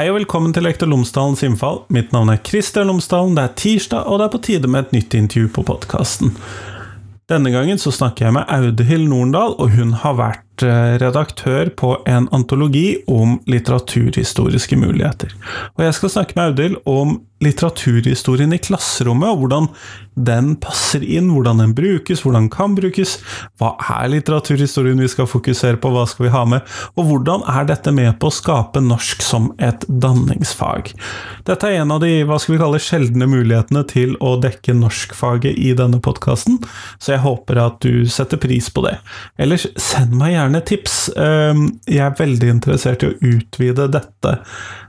Hei og velkommen til Lektor Lomsdalens innfall. Mitt navn er Kristian Lomsdalen. Det er tirsdag, og det er på tide med et nytt intervju på podkasten. Denne gangen så snakker jeg med Audhild Norendal, og hun har vært eh, redaktør på en antologi om litteraturhistoriske muligheter. Og jeg skal snakke med Audhild om litteraturhistorien i klasserommet, og hvordan den passer inn, hvordan den brukes, hvordan den kan brukes. Hva er litteraturhistorien vi skal fokusere på, hva skal vi ha med, og hvordan er dette med på å skape norsk som et danningsfag? Dette er en av de hva skal vi kalle, sjeldne mulighetene til å dekke norskfaget i denne podkasten, så jeg håper at du setter pris på det. Ellers, send meg gjerne tips. Ehm, jeg er veldig interessert i å utvide dette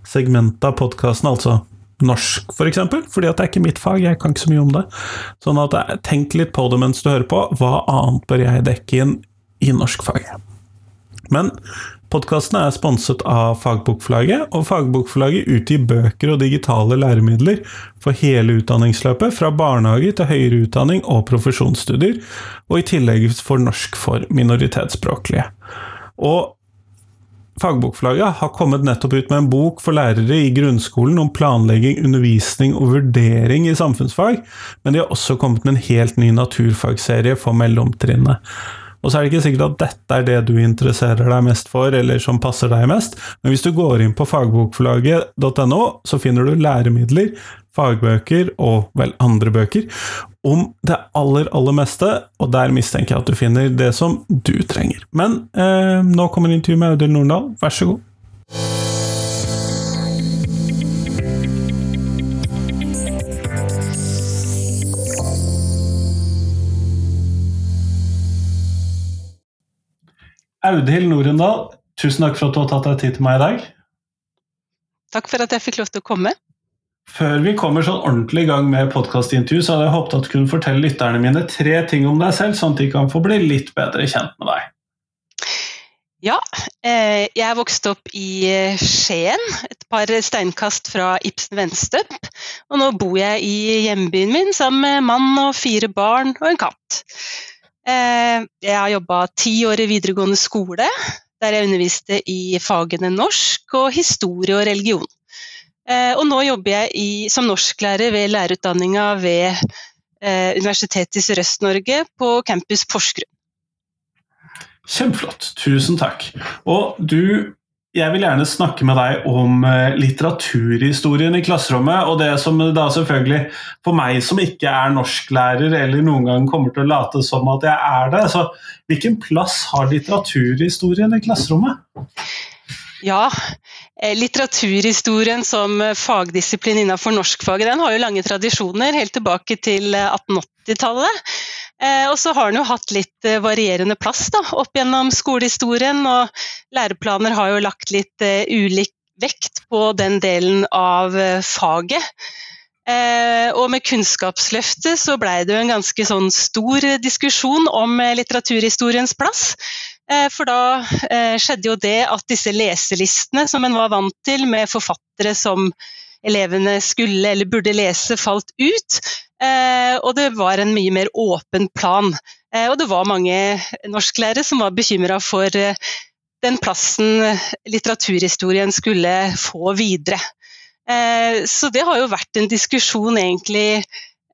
segmentet av podkasten, altså norsk, f.eks., for eksempel, fordi at det er ikke mitt fag, jeg kan ikke så mye om det. Sånn at eh, tenk litt på det mens du hører på. Hva annet bør jeg dekke inn i norskfaget? Men podkasten er sponset av Fagbokforlaget, og Fagbokforlaget utgir bøker og digitale læremidler for hele utdanningsløpet, fra barnehage til høyere utdanning og profesjonsstudier, og i tillegg for norsk for minoritetsspråklige. Og Fagbokforlaget har kommet nettopp ut med en bok for lærere i grunnskolen om planlegging, undervisning og vurdering i samfunnsfag, men de har også kommet med en helt ny naturfagserie for mellomtrinnet. Og så er det ikke sikkert at dette er det du interesserer deg mest for, eller som passer deg mest, men hvis du går inn på fagbokforlaget.no, så finner du læremidler, fagbøker og vel andre bøker om det aller, aller meste, og der mistenker jeg at du finner det som du trenger. Men eh, nå kommer intervjuet med Audhild Nordahl, vær så god. Audhild Norendal, tusen takk for at du har tatt deg tid til meg i dag. Takk for at jeg fikk lov til å komme. Før vi kommer sånn ordentlig i gang med podkastintervju, så hadde jeg håpet at du kunne fortelle lytterne mine tre ting om deg selv, sånn at de kan få bli litt bedre kjent med deg. Ja, eh, jeg vokste opp i eh, Skien, et par steinkast fra Ibsen Venstøp. Og nå bor jeg i hjembyen min sammen med mann og fire barn og en katt. Eh, jeg har jobba ti år i videregående skole, der jeg underviste i fagene norsk og historie og religion. Eh, og nå jobber jeg i, som norsklærer ved lærerutdanninga ved eh, Universitetet i Sørøst-Norge på campus Porsgrunn. Kjempeflott, tusen takk. Og du, jeg vil gjerne snakke med deg om eh, litteraturhistorien i klasserommet. Og det som da selvfølgelig, for meg som ikke er norsklærer eller noen gang kommer til å late som at jeg er det, så hvilken plass har litteraturhistorien i klasserommet? Ja, eh, litteraturhistorien som eh, fagdisiplin innenfor norskfaget den har jo lange tradisjoner, helt tilbake til 1880-tallet. Eh, og så har den jo hatt litt varierende plass da, opp gjennom skolehistorien, og læreplaner har jo lagt litt ulik vekt på den delen av faget. og med Kunnskapsløftet så blei det jo en ganske sånn stor diskusjon om litteraturhistoriens plass. Eh, for da eh, skjedde jo det at disse leselistene som en var vant til, med forfattere som elevene skulle eller burde lese, falt ut. Eh, og det var en mye mer åpen plan. Og det var mange norsklærere som var bekymra for den plassen litteraturhistorien skulle få videre. Så det har jo vært en diskusjon egentlig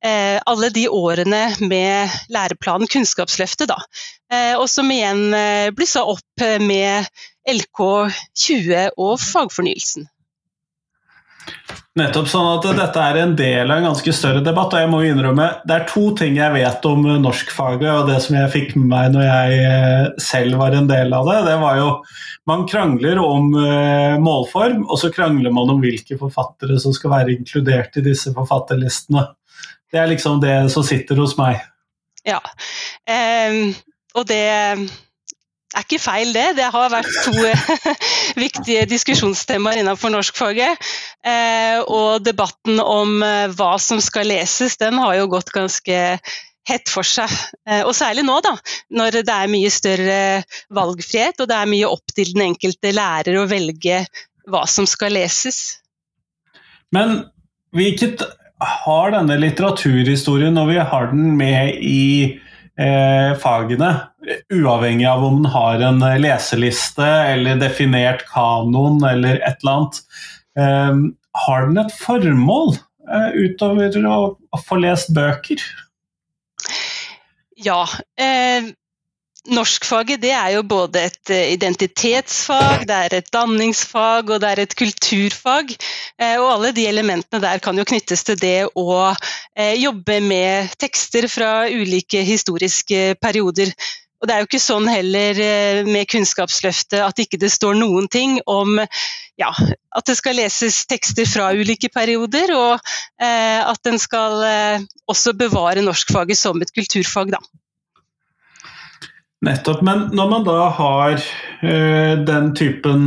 Eh, alle de årene med læreplanen Kunnskapsløftet, da. Eh, og som igjen eh, blussa opp med LK 20 og fagfornyelsen. Nettopp sånn at Dette er en del av en ganske større debatt. og jeg må innrømme, Det er to ting jeg vet om norskfaget og det som jeg fikk med meg når jeg selv var en del av det. Det var jo Man krangler om målform, og så krangler man om hvilke forfattere som skal være inkludert i disse forfatterlistene. Det er liksom det som sitter hos meg. Ja, um, og det er ikke feil, det. Det har vært to viktige diskusjonstemaer innenfor norskfaget. Uh, og debatten om uh, hva som skal leses, den har jo gått ganske hett for seg. Og særlig nå, da, når det er mye større valgfrihet og det er mye opp til den enkelte lærer å velge hva som skal leses. Men hvilket har denne litteraturhistorien, når vi har den med i eh, fagene, uavhengig av om den har en leseliste eller definert kanon eller et eller annet, har den et formål utover å, få lest bøker? Ja. Eh, norskfaget det er jo både et eh, identitetsfag, det er et danningsfag og det er et kulturfag. Eh, og alle de elementene der kan jo knyttes til det å eh, jobbe med tekster fra ulike historiske perioder. Og det er jo ikke sånn heller med Kunnskapsløftet at ikke det står noen ting om ja, at det skal leses tekster fra ulike perioder, og eh, at en skal eh, også bevare norskfaget som et kulturfag, da. Nettopp. Men når man da har eh, den typen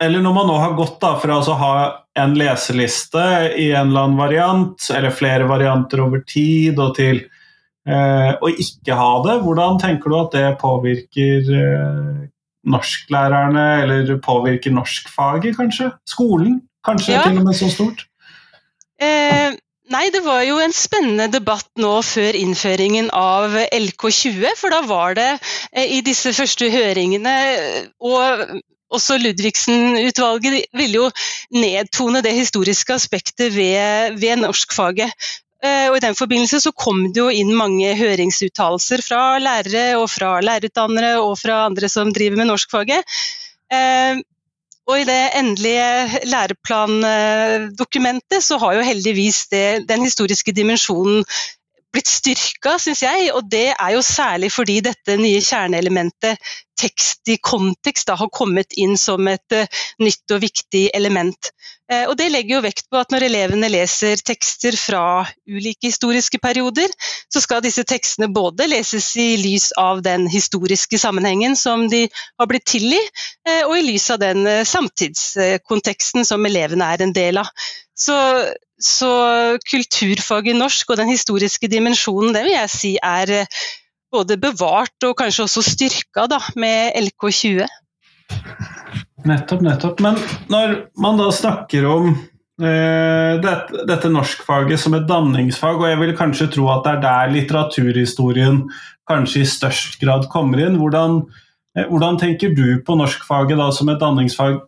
Eller når man nå har gått da fra å ha en leseliste i en eller annen variant, eller flere varianter over tid, og til uh, å ikke ha det, hvordan tenker du at det påvirker uh, norsklærerne, eller påvirker norskfaget, kanskje? Skolen? Kanskje ja. til og med så stort? Eh, Nei, det var jo en spennende debatt nå før innføringen av LK20. For da var det eh, i disse første høringene og også Ludvigsen-utvalget ville jo nedtone det historiske aspektet ved, ved norskfaget. Eh, og I den forbindelse så kom det jo inn mange høringsuttalelser fra lærere og fra lærerutdannere og fra andre som driver med norskfaget. Eh, og i det endelige læreplandokumentet så har jo heldigvis det, den historiske dimensjonen blitt styrka, syns jeg. Og det er jo særlig fordi dette nye kjerneelementet tekst i kontekst da, har kommet inn som et uh, nytt og viktig element. Uh, og Det legger jo vekt på at når elevene leser tekster fra ulike historiske perioder, så skal disse tekstene både leses i lys av den historiske sammenhengen som de har blitt til i, uh, og i lys av den samtidskonteksten som elevene er en del av. Så, så kulturfaget norsk og den historiske dimensjonen, det vil jeg si er både bevart og kanskje også styrka da, med LK20. Nettopp, nettopp. Men når man da snakker om eh, dette, dette norskfaget som et danningsfag, og jeg vil kanskje tro at det er der litteraturhistorien kanskje i størst grad kommer inn, hvordan, eh, hvordan tenker du på norskfaget da som et danningsfag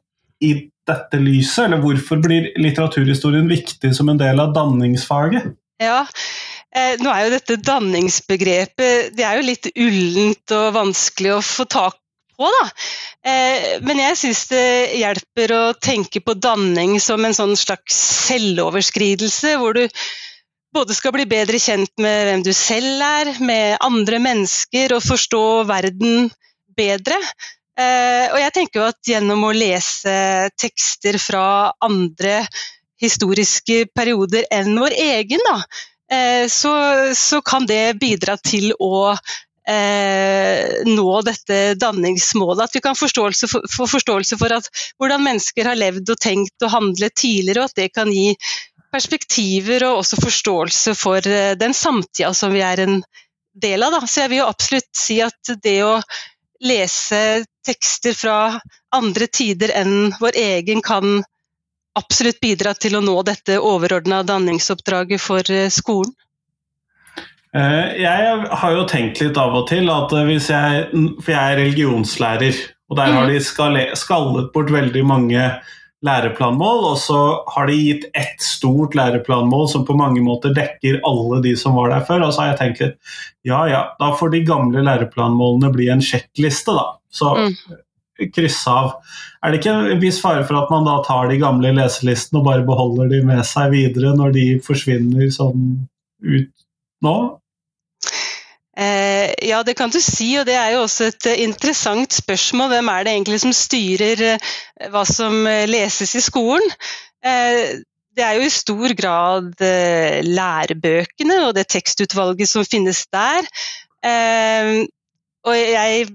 i dette lyset, eller hvorfor blir litteraturhistorien viktig som en del av danningsfaget? Ja, Eh, nå er jo dette danningsbegrepet det er jo litt ullent og vanskelig å få tak på. Da. Eh, men jeg syns det hjelper å tenke på danning som en sånn slags selvoverskridelse, hvor du både skal bli bedre kjent med hvem du selv er, med andre mennesker, og forstå verden bedre. Eh, og jeg tenker jo at gjennom å lese tekster fra andre historiske perioder enn vår egen, da, Eh, så, så, kan det bidra til å eh, nå dette danningsmålet. At vi kan forståelse for, få forståelse for at, hvordan mennesker har levd og tenkt og handlet tidligere, og at det kan gi perspektiver og også forståelse for eh, den samtida som vi er en del av. Da. Så jeg vil jo absolutt si at det å lese tekster fra andre tider enn vår egen kan absolutt bidra til å nå dette overordna danningsoppdraget for eh, skolen? Eh, jeg har jo tenkt litt av og til at hvis jeg For jeg er religionslærer, og der har mm. de skallet bort veldig mange læreplanmål, og så har de gitt ett stort læreplanmål som på mange måter dekker alle de som var der før. Og så har jeg tenkt litt ja ja, da får de gamle læreplanmålene bli en sjekkliste, da. Så mm kryss av. Er det ikke en viss fare for at man da tar de gamle leselistene og bare beholder de med seg videre når de forsvinner sånn ut nå? Eh, ja, det kan du si, og det er jo også et eh, interessant spørsmål. Hvem er det egentlig som styrer eh, hva som leses i skolen? Det er jo i stor grad lærebøkene og det tekstutvalget som finnes der. og jeg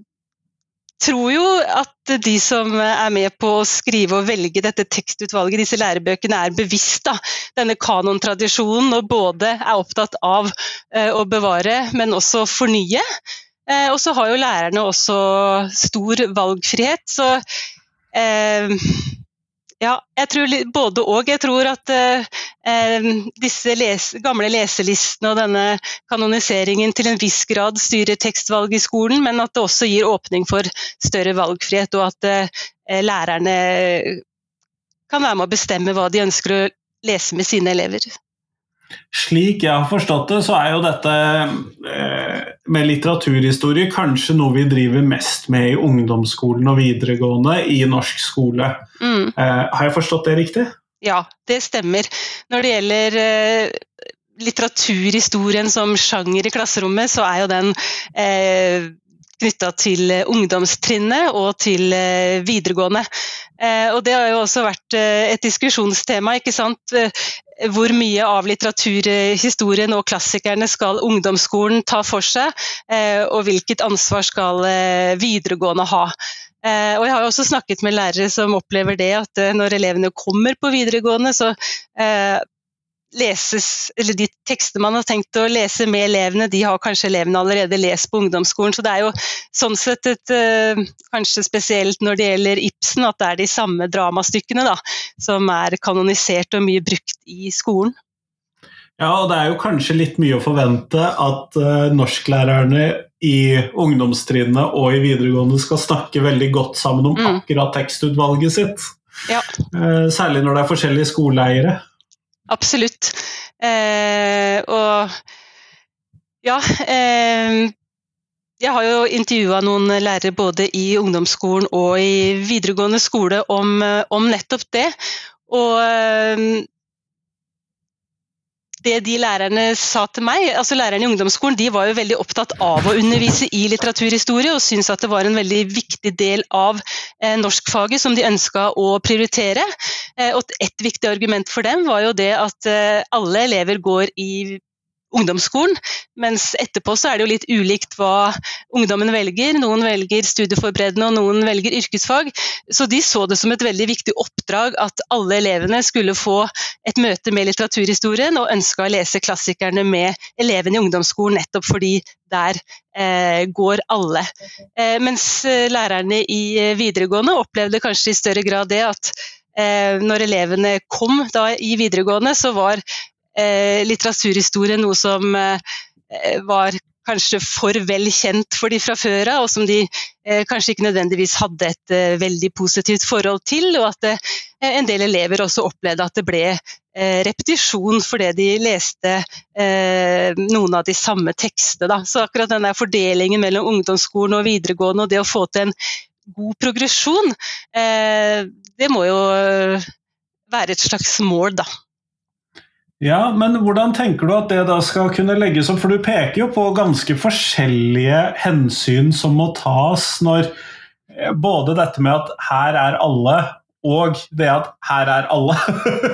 tror jo at de som er med på å skrive og velge dette tekstutvalget, disse lærebøkene, er bevisst da, denne kanontradisjonen og både er opptatt av uh, å bevare, men også fornye. Uh, og så har jo lærerne også stor valgfrihet, så uh, ja, jeg tror både og. Jeg tror at eh, disse les gamle leselistene og denne kanoniseringen til en viss grad styrer tekstvalget i skolen, men at det også gir åpning for større valgfrihet, og at eh, lærerne kan være med å bestemme hva de ønsker å lese med sine elever. Slik jeg har forstått det, så er jo dette eh, med litteraturhistorie kanskje noe vi driver mest med i ungdomsskolen og videregående i norsk skole. Mm. Eh, har jeg forstått det riktig? Ja, det stemmer. Når det gjelder eh, litteraturhistorien som sjanger i klasserommet, så er jo den eh, knytta til ungdomstrinnet og til eh, videregående. Eh, og det har jo også vært eh, et diskusjonstema. ikke sant? Hvor mye av litteraturhistorien og klassikerne skal ungdomsskolen ta for seg, og hvilket ansvar skal videregående ha. Og jeg har også snakket med lærere som opplever det at når elevene kommer på videregående, så leses, eller de tekstene man har tenkt å lese med elevene, de har kanskje elevene allerede lest på ungdomsskolen. Så det er jo sånn sett et, uh, kanskje spesielt når det gjelder Ibsen, at det er de samme dramastykkene da, som er kanonisert og mye brukt i skolen. Ja, og det er jo kanskje litt mye å forvente at uh, norsklærerne i ungdomstrinnet og i videregående skal snakke veldig godt sammen om mm. akkurat tekstutvalget sitt. Ja. Uh, særlig når det er forskjellige skoleeiere. Absolutt. Eh, og ja eh, Jeg har jo intervjua noen lærere både i ungdomsskolen og i videregående skole om, om nettopp det. Og eh, det de lærerne sa til meg, altså Lærerne i ungdomsskolen de var jo veldig opptatt av å undervise i litteraturhistorie, og syntes at det var en veldig viktig del av eh, norskfaget som de ønska å prioritere. Eh, og Et viktig argument for dem var jo det at eh, alle elever går i ungdomsskolen. Mens etterpå så er det jo litt ulikt hva ungdommen velger. Noen velger studieforberedende, og noen velger yrkesfag. Så de så det som et veldig viktig oppdrag at alle elevene skulle få et møte med litteraturhistorien, og ønska å lese klassikerne med elevene i ungdomsskolen, nettopp fordi der eh, går alle. Eh, mens eh, lærerne i eh, videregående opplevde kanskje i større grad det at eh, når elevene kom i videregående, så var litteraturhistorie noe som eh, var kanskje for vel kjent for de fra før av, og som de eh, kanskje ikke nødvendigvis hadde et eh, veldig positivt forhold til. Og at eh, en del elever også opplevde at det ble eh, repetisjon fordi de leste eh, noen av de samme tekstene. Så akkurat den der fordelingen mellom ungdomsskolen og videregående og det å få til en god progresjon, det må jo være et slags mål, da. Ja, men hvordan tenker du at det da skal kunne legges opp? For du peker jo på ganske forskjellige hensyn som må tas når eh, både dette med at her er alle, og det at her er alle.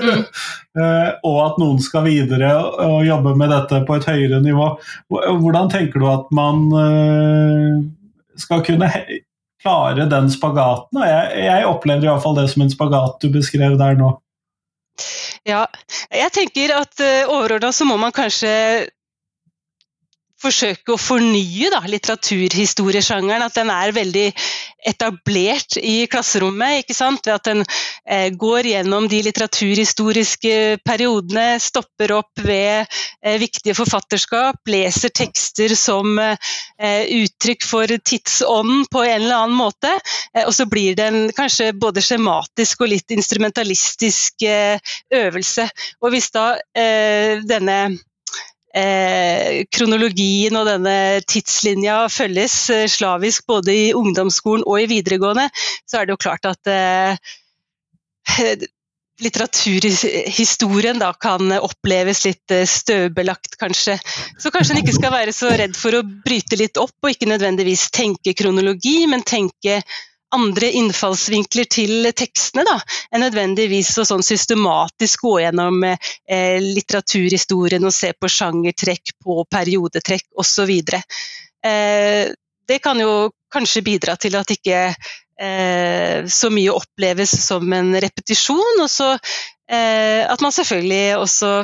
Mm. Eh, og at noen skal videre og jobbe med dette på et høyere nivå. Hvordan tenker du at man eh, skal kunne klare den spagaten? Jeg, jeg opplevde iallfall det som en spagat du beskrev der nå. Ja, jeg tenker at eh, overordna så må man kanskje forsøke å fornye da, litteraturhistoriesjangeren. At den er veldig etablert i klasserommet. ikke sant? Ved at den eh, går gjennom de litteraturhistoriske periodene, stopper opp ved eh, viktige forfatterskap, leser tekster som eh, uttrykk for tidsånden på en eller annen måte. Eh, og så blir det en kanskje både skjematisk og litt instrumentalistisk eh, øvelse. Og hvis da eh, denne eh, kronologien og denne tidslinja følges eh, slavisk både i ungdomsskolen og i videregående, så er det jo klart at eh, litteraturhistorien da kan oppleves litt støvbelagt, kanskje. Så kanskje en ikke skal være så redd for å bryte litt opp, og ikke nødvendigvis tenke kronologi, men tenke andre innfallsvinkler til tekstene da, enn nødvendigvis å sånn systematisk gå gjennom eh, litteraturhistorien og se på sjangertrekk, på periodetrekk osv. Eh, det kan jo kanskje bidra til at ikke eh, så mye oppleves som en repetisjon, og så eh, at man selvfølgelig også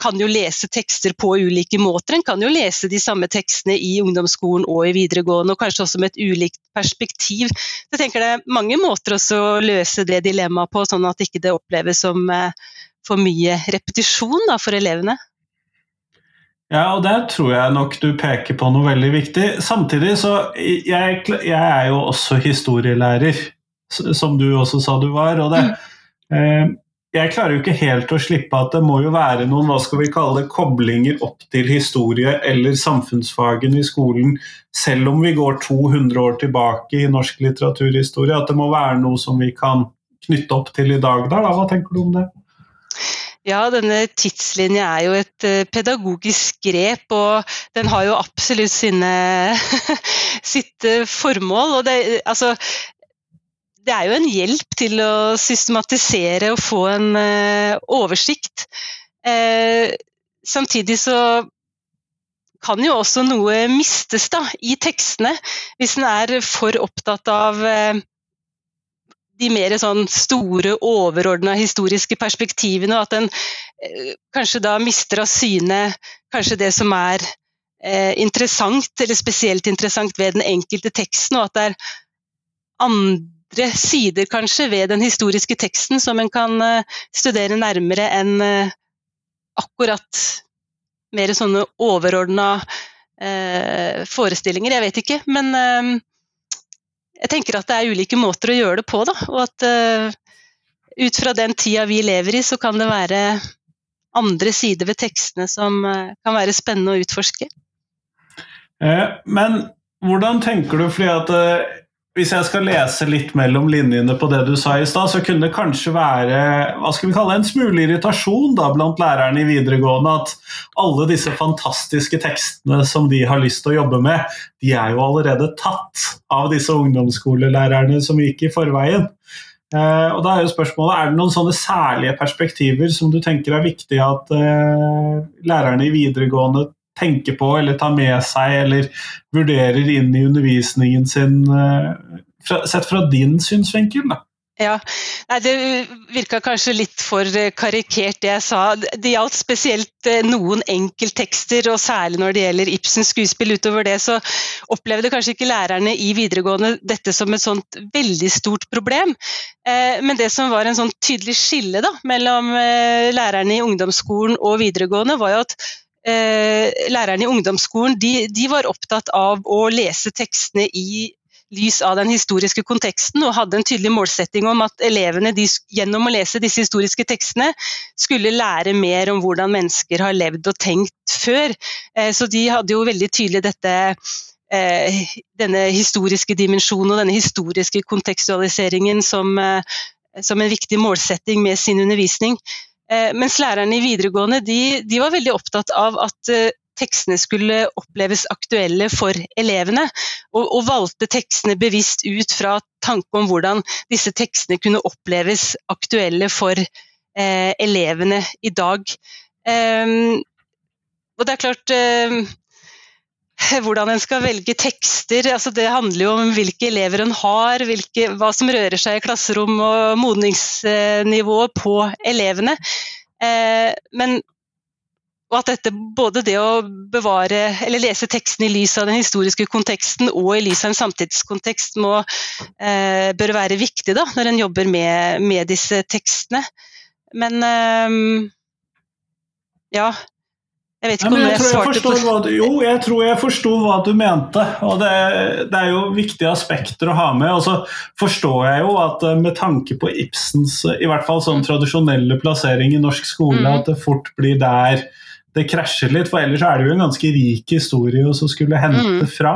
kan jo lese tekster på ulike måter. En kan jo lese de samme tekstene i ungdomsskolen og i videregående, og kanskje også med et ulikt perspektiv. Jeg tenker Det er mange måter å løse det dilemmaet på, sånn at ikke det oppleves som eh, for mye repetisjon da, for elevene. Ja, og der tror jeg nok du peker på noe veldig viktig. Samtidig så Jeg, jeg er jo også historielærer, som du også sa du var. og det mm Eh, jeg klarer jo ikke helt å slippe at det må jo være noen hva skal vi kalle det, koblinger opp til historie eller samfunnsfagene i skolen, selv om vi går 200 år tilbake i norsk litteraturhistorie. At det må være noe som vi kan knytte opp til i dag. Da. Hva tenker du om det? Ja, denne tidslinja er jo et uh, pedagogisk grep, og den har jo absolutt sine, sitt uh, formål. Og det, altså, det er jo en hjelp til å systematisere og få en uh, oversikt. Uh, samtidig så kan jo også noe mistes da, i tekstene, hvis en er for opptatt av uh, de mer sånn store, overordna historiske perspektivene, og at en kanskje da mister av syne kanskje det som er interessant, eller spesielt interessant ved den enkelte teksten, og at det er andre andre sider kanskje ved den historiske teksten som en kan eh, studere nærmere enn eh, akkurat mer sånne overordna eh, forestillinger. Jeg vet ikke, men jeg tenker at det er ulike måter å gjøre det på, da. Og at ut fra den tida vi lever i, så kan det være andre sider ved tekstene som kan være spennende å utforske. men hvordan tenker du, fordi at hvis jeg skal lese litt mellom linjene på det du sa i stad, så kunne det kanskje være hva skal vi kalle en smule irritasjon da, blant lærerne i videregående at alle disse fantastiske tekstene som de har lyst til å jobbe med, de er jo allerede tatt av disse ungdomsskolelærerne som gikk i forveien. Eh, og da Er jo spørsmålet, er det noen sånne særlige perspektiver som du tenker er viktig at eh, lærerne i videregående tenker på eller tar med seg eller vurderer inn i undervisningen sin, eh, sett fra din synsvinkel? da? Ja, Nei, Det virka kanskje litt for eh, karikert det jeg sa. Det gjaldt spesielt eh, noen enkelttekster, og særlig når det gjelder Ibsens skuespill. Utover det så opplevde kanskje ikke lærerne i videregående dette som et sånt veldig stort problem. Men det som var en sånn tydelig skille da, mellom lærerne i ungdomsskolen og videregående, var jo at lærerne i ungdomsskolen de, de, var opptatt av å lese tekstene i lys av den historiske konteksten, og hadde en tydelig målsetting om at elevene de, gjennom å lese disse historiske tekstene skulle lære mer om hvordan mennesker har levd og tenkt før. Eh, så de hadde jo veldig tydelig dette eh, denne historiske dimensjonen og denne historiske kontekstualiseringen som, eh, som en viktig målsetting med sin undervisning. Eh, mens lærerne i videregående de, de var veldig opptatt av at eh, tekstene skulle oppleves aktuelle for elevene, og, og, valgte tekstene bevisst ut fra tanke om hvordan disse tekstene kunne oppleves aktuelle for eh, elevene i dag. Um, og det er klart eh, hvordan en skal velge tekster. Altså det handler jo om hvilke elever en har, hvilke, hva som rører seg i klasserom og modningsnivået på elevene. Eh, men og at dette, både det å bevare, eller lese teksten i lys av den historiske konteksten og i lys av en samtidskontekst må, eh, bør være viktig da, når en jobber med, med disse tekstene. Men eh, ja, jeg vet ikke om jeg, jeg svarte på det. Jo, jeg tror jeg forsto hva du mente. og det, det, er jo viktige aspekter å ha med. og så forstår jeg jo at eh, med tanke på Ibsens i hvert fall sånn tradisjonelle plassering i norsk skole, mm. at det fort blir der det krasjer litt. For ellers er det jo en ganske rik historie å skulle hente mm. fra.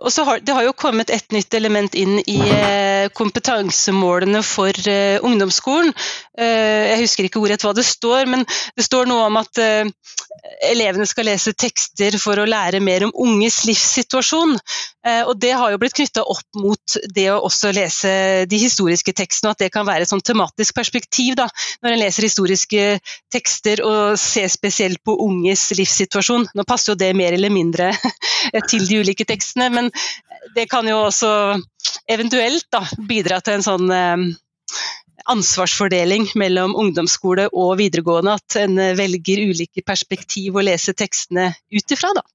Og så har, Det har jo kommet et nytt element inn i eh, kompetansemålene for eh, ungdomsskolen. Eh, jeg husker ikke ordrett hva det står, men det står noe om at eh, elevene skal lese tekster for å lære mer om unges livssituasjon. Og Det har jo blitt knytta opp mot det å også lese de historiske tekstene, og at det kan være et sånn tematisk perspektiv da, når en leser historiske tekster og ser spesielt på unges livssituasjon. Nå passer jo det mer eller mindre til de ulike tekstene, men det kan jo også eventuelt da, bidra til en sånn eh, ansvarsfordeling mellom ungdomsskole og videregående. At en eh, velger ulike perspektiv å lese tekstene ut ifra. Da.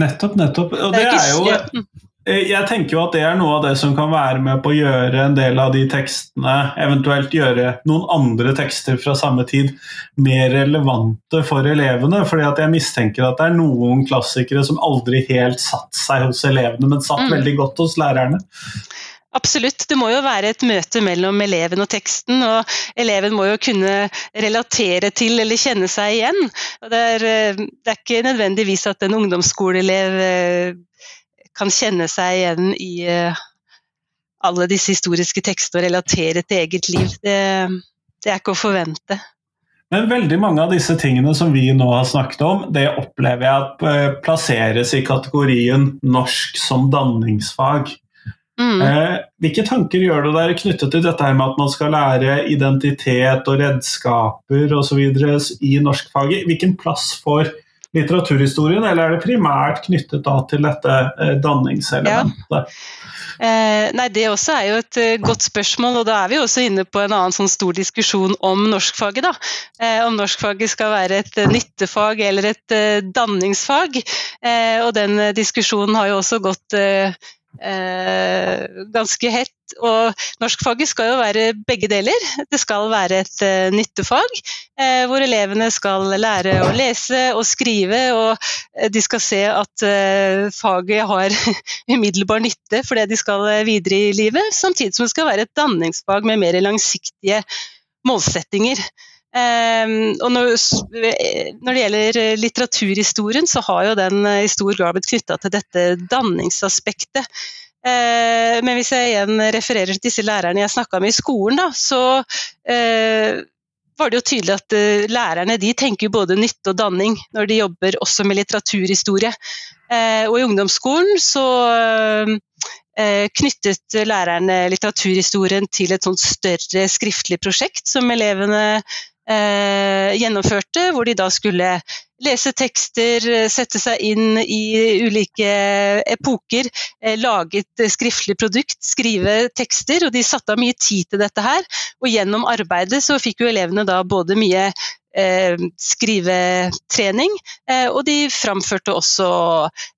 Nettopp, nettopp. Og det er jo eh, jeg tenker jo at det er noe av det som kan være med på å gjøre en del av de tekstene, eventuelt gjøre noen andre tekster fra samme tid, mer relevante for elevene. fordi at jeg mistenker at det er noen klassikere som aldri helt satt seg hos elevene, men satt mm. veldig godt hos lærerne. absolutt. Det må jo være et møte mellom eleven og teksten, og eleven må jo kunne relatere til eller kjenne seg igjen. Det er, eh, det er ikke nødvendigvis at en ungdomsskoleelev eh, kan kjenne seg igjen i eh, alle disse historiske tekstene og relatere til eget liv. Det, det er ikke å forvente. Men veldig mange av disse tingene som vi nå har snakket om, det opplever jeg at plasseres i kategorien norsk som danningsfag. Mm. Eh, hvilke tanker gjør du der knyttet til dette med at man skal lære identitet og redskaper osv. i norskfaget? Hvilken plass får litteraturhistorien, eller er det primært knyttet til dette eh, danningselementet? Ja. Eh, nei, Det også er jo et uh, godt spørsmål, og da er vi også inne på en annen sånn stor diskusjon om norskfaget. da. Eh, om norskfaget skal være et nyttefag eller et danningsfag. og den diskusjonen har jo også gått eh, ganske hett. Og norskfaget skal jo være begge deler. Det skal være et eh, nyttefag eh, hvor elevene skal lære å lese og skrive, og eh, de skal se at eh, faget har umiddelbar nytte for det de skal eh, videre i livet, samtidig som det skal være et danningsfag med mer langsiktige målsettinger. Um, og når, det gjelder litteraturhistorien, så har jo den i stor grad blitt knytta til dette danningsaspektet. Uh, men hvis jeg igjen refererer til disse lærerne jeg snakka med i skolen, da, så var det jo tydelig at lærerne de tenker både nytte og danning når de jobber også med litteraturhistorie. og i ungdomsskolen så knyttet lærerne litteraturhistorien til et sånt større skriftlig prosjekt som elevene eh, gjennomførte, hvor de da skulle lese tekster, sette seg inn i ulike epoker, eh, lage et skriftlig produkt, skrive tekster. Og de satte av mye tid til dette her. Og gjennom arbeidet så fikk jo elevene da både mye eh, skrivetrening, eh, og de framførte også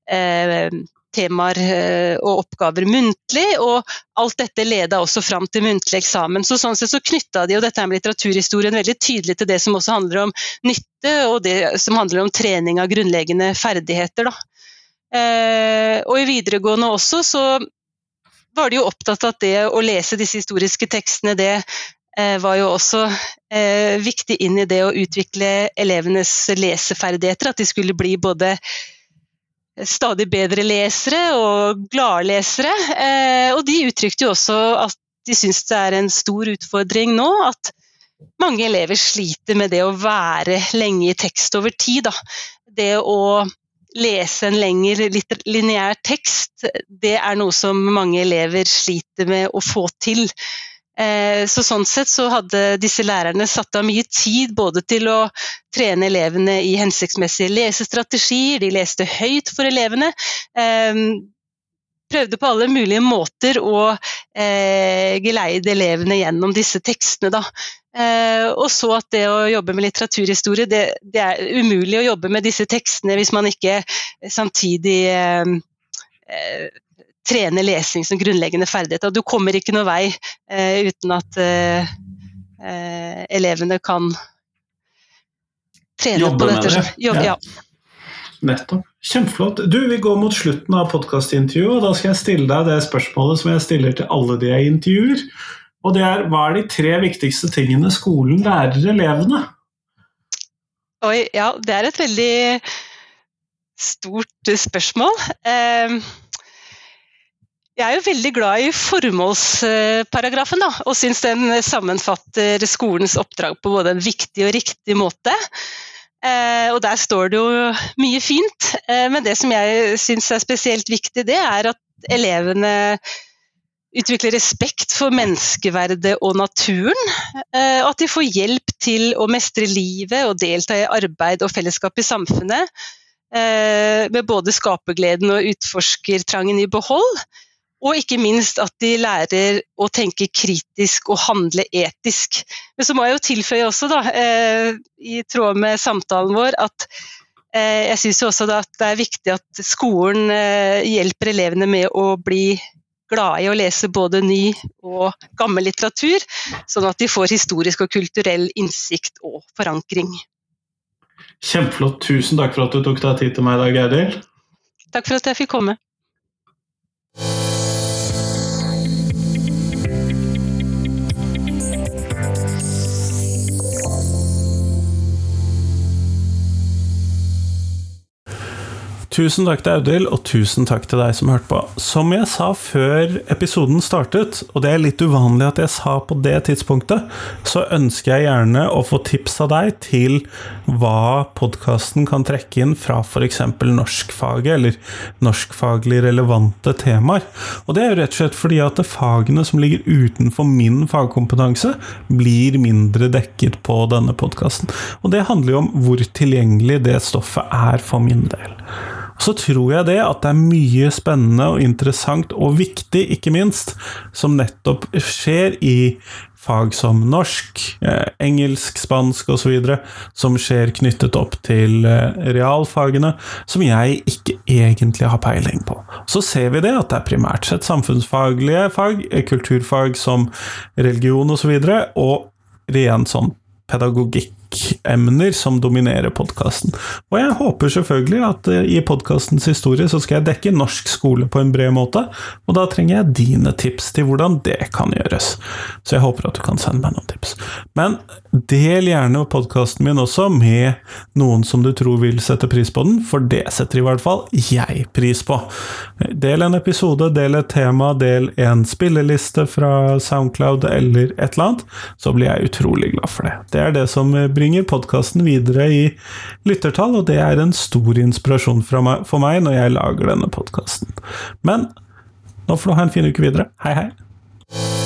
eh, temaer eh, og oppgaver muntlig, og alt dette leda også fram til muntlig eksamen. Så sånn sett så knytta de jo dette med litteraturhistorien veldig tydelig til det som også handler om nytte, og det som handler om trening av grunnleggende ferdigheter. Eh, og i videregående også så var de jo opptatt av at det å lese disse historiske tekstene, det eh, var jo også eh, viktig inn i det å utvikle elevenes leseferdigheter. At de skulle bli både stadig bedre lesere og gladlesere. lesere, og de uttrykte jo også at de syns det er en stor utfordring nå at mange elever sliter med det å være lenge i tekst over tid. Da. Det å lese en lengre lineær tekst, det er noe som mange elever sliter med å få til. Eh, så sånn sett så hadde disse lærerne satt av mye tid både til å trene elevene i hensiktsmessige lesestrategier, de leste høyt for elevene. Eh, prøvde på alle mulige måter å eh, geleide elevene gjennom disse tekstene. Da. og så at det å jobbe med litteraturhistorie, det, det, er umulig å jobbe med disse tekstene hvis man ikke samtidig trene lesing som grunnleggende ferdighet. Og du kommer ikke noe vei eh, uten at eh, eh elevene kan trene Jobbe på dette. Med det. Jobb, ja. Nettopp. Kjempeflott. Du, Vi går mot slutten av podkastintervjuet, og da skal jeg stille deg det spørsmålet som jeg stiller til alle de jeg intervjuer. Og det er hva er de tre viktigste tingene skolen lærer elevene? Oi, ja, det er et veldig stort spørsmål. Eh, jeg er jo veldig glad i formålsparagrafen, da, og syns den sammenfatter skolens oppdrag på både en viktig og riktig måte. Eh, og der står det jo mye fint, eh, men det som jeg syns er spesielt viktig, det er at elevene utvikler respekt for menneskeverdet og naturen. Eh, og at de får hjelp til å mestre livet og delta i arbeid og fellesskap i samfunnet. Med både skapergleden og utforskertrangen i behold. Og ikke minst at de lærer å tenke kritisk og handle etisk. Men så må jeg jo tilføye også, da, eh, i tråd med samtalen vår, at eh, jeg syns også at det er viktig at skolen eh, hjelper elevene med å bli glade i å lese både ny og gammel litteratur, sånn at de får historisk og kulturell innsikt og forankring. Kjempeflott. Tusen takk for at du tok deg tid til meg i dag, Geiril. Takk for at jeg fikk komme. Tusen takk til Audhild, og tusen takk til deg som hørte på. Som jeg sa før episoden startet, og det er litt uvanlig at jeg sa på det tidspunktet, så ønsker jeg gjerne å få tips av deg til hva podkasten kan trekke inn fra f.eks. norskfaget, eller norskfaglig relevante temaer. Og det er jo rett og slett fordi at fagene som ligger utenfor min fagkompetanse, blir mindre dekket på denne podkasten. Og det handler jo om hvor tilgjengelig det stoffet er for min del så tror jeg det at det er mye spennende og interessant, og viktig, ikke minst, som nettopp skjer i fag som norsk, eh, engelsk, spansk osv., som skjer knyttet opp til eh, realfagene, som jeg ikke egentlig har peiling på. Så ser vi det, at det er primært sett samfunnsfaglige fag, eh, kulturfag som religion osv., og, så og ren sånn pedagogikk emner som dominerer podkasten. Og jeg håper selvfølgelig at eh, i podkastens historie så skal jeg dekke norsk skole på en bred måte, og da trenger jeg dine tips til hvordan det kan gjøres. Så jeg håper at du kan sende meg noen tips. Men del gjerne podkasten min også med noen som du tror vil sette pris på den, for det setter i hvert fall jeg pris på. Del en episode, del et tema, del en spilleliste fra Soundcloud eller et eller annet, så blir jeg utrolig glad for det. Det er det som blir bringer podkasten videre i lyttertall, og det er en stor inspirasjon for meg når jeg lager denne podkasten. Men nå får du ha en fin uke videre. Hei, hei!